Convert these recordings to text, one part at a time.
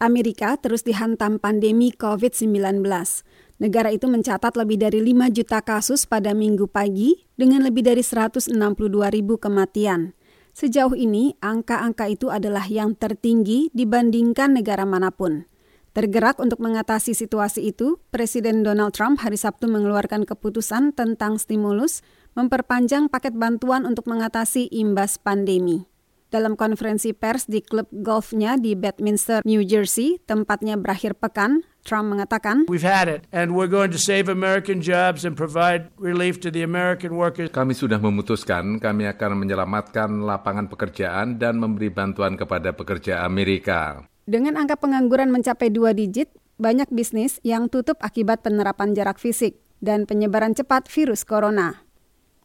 Amerika terus dihantam pandemi COVID-19. Negara itu mencatat lebih dari 5 juta kasus pada minggu pagi dengan lebih dari 162 ribu kematian. Sejauh ini, angka-angka itu adalah yang tertinggi dibandingkan negara mana pun. Tergerak untuk mengatasi situasi itu, Presiden Donald Trump hari Sabtu mengeluarkan keputusan tentang stimulus memperpanjang paket bantuan untuk mengatasi imbas pandemi. Dalam konferensi pers di klub golfnya di Bedminster, New Jersey, tempatnya berakhir pekan, Trump mengatakan, We've had it, and we're going to save American jobs and provide relief to the American workers. Kami sudah memutuskan kami akan menyelamatkan lapangan pekerjaan dan memberi bantuan kepada pekerja Amerika. Dengan angka pengangguran mencapai dua digit, banyak bisnis yang tutup akibat penerapan jarak fisik dan penyebaran cepat virus corona.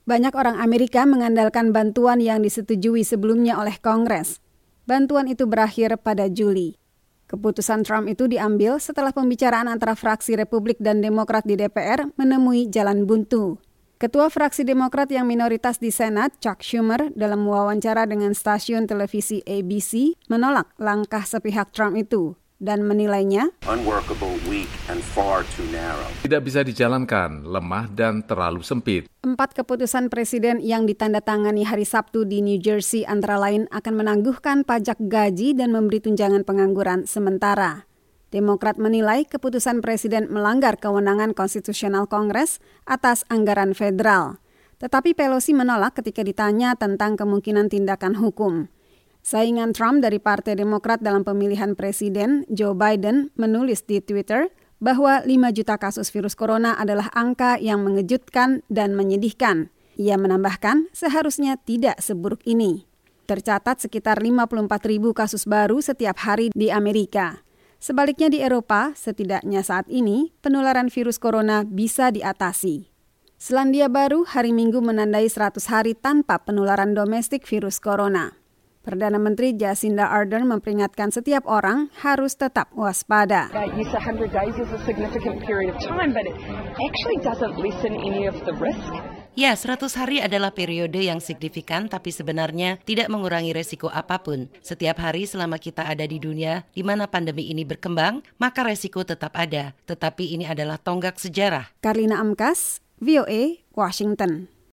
Banyak orang Amerika mengandalkan bantuan yang disetujui sebelumnya oleh Kongres. Bantuan itu berakhir pada Juli. Keputusan Trump itu diambil setelah pembicaraan antara fraksi Republik dan Demokrat di DPR menemui jalan buntu. Ketua fraksi Demokrat yang minoritas di Senat, Chuck Schumer, dalam wawancara dengan stasiun televisi ABC, menolak langkah sepihak Trump itu dan menilainya tidak bisa dijalankan, lemah dan terlalu sempit. Empat keputusan presiden yang ditandatangani hari Sabtu di New Jersey antara lain akan menangguhkan pajak gaji dan memberi tunjangan pengangguran sementara. Demokrat menilai keputusan presiden melanggar kewenangan konstitusional Kongres atas anggaran federal. Tetapi Pelosi menolak ketika ditanya tentang kemungkinan tindakan hukum. Saingan Trump dari Partai Demokrat dalam pemilihan presiden, Joe Biden, menulis di Twitter bahwa 5 juta kasus virus corona adalah angka yang mengejutkan dan menyedihkan. Ia menambahkan, seharusnya tidak seburuk ini. Tercatat sekitar 54 ribu kasus baru setiap hari di Amerika. Sebaliknya di Eropa, setidaknya saat ini, penularan virus corona bisa diatasi. Selandia Baru hari Minggu menandai 100 hari tanpa penularan domestik virus corona. Perdana Menteri Jacinda Ardern memperingatkan setiap orang harus tetap waspada. Ya, 100 hari adalah periode yang signifikan tapi sebenarnya tidak mengurangi resiko apa pun. Setiap hari selama kita ada di dunia di mana pandemi ini berkembang, maka resiko tetap ada. Tetapi ini adalah tonggak sejarah. Karlina Amkas, VOA, Washington.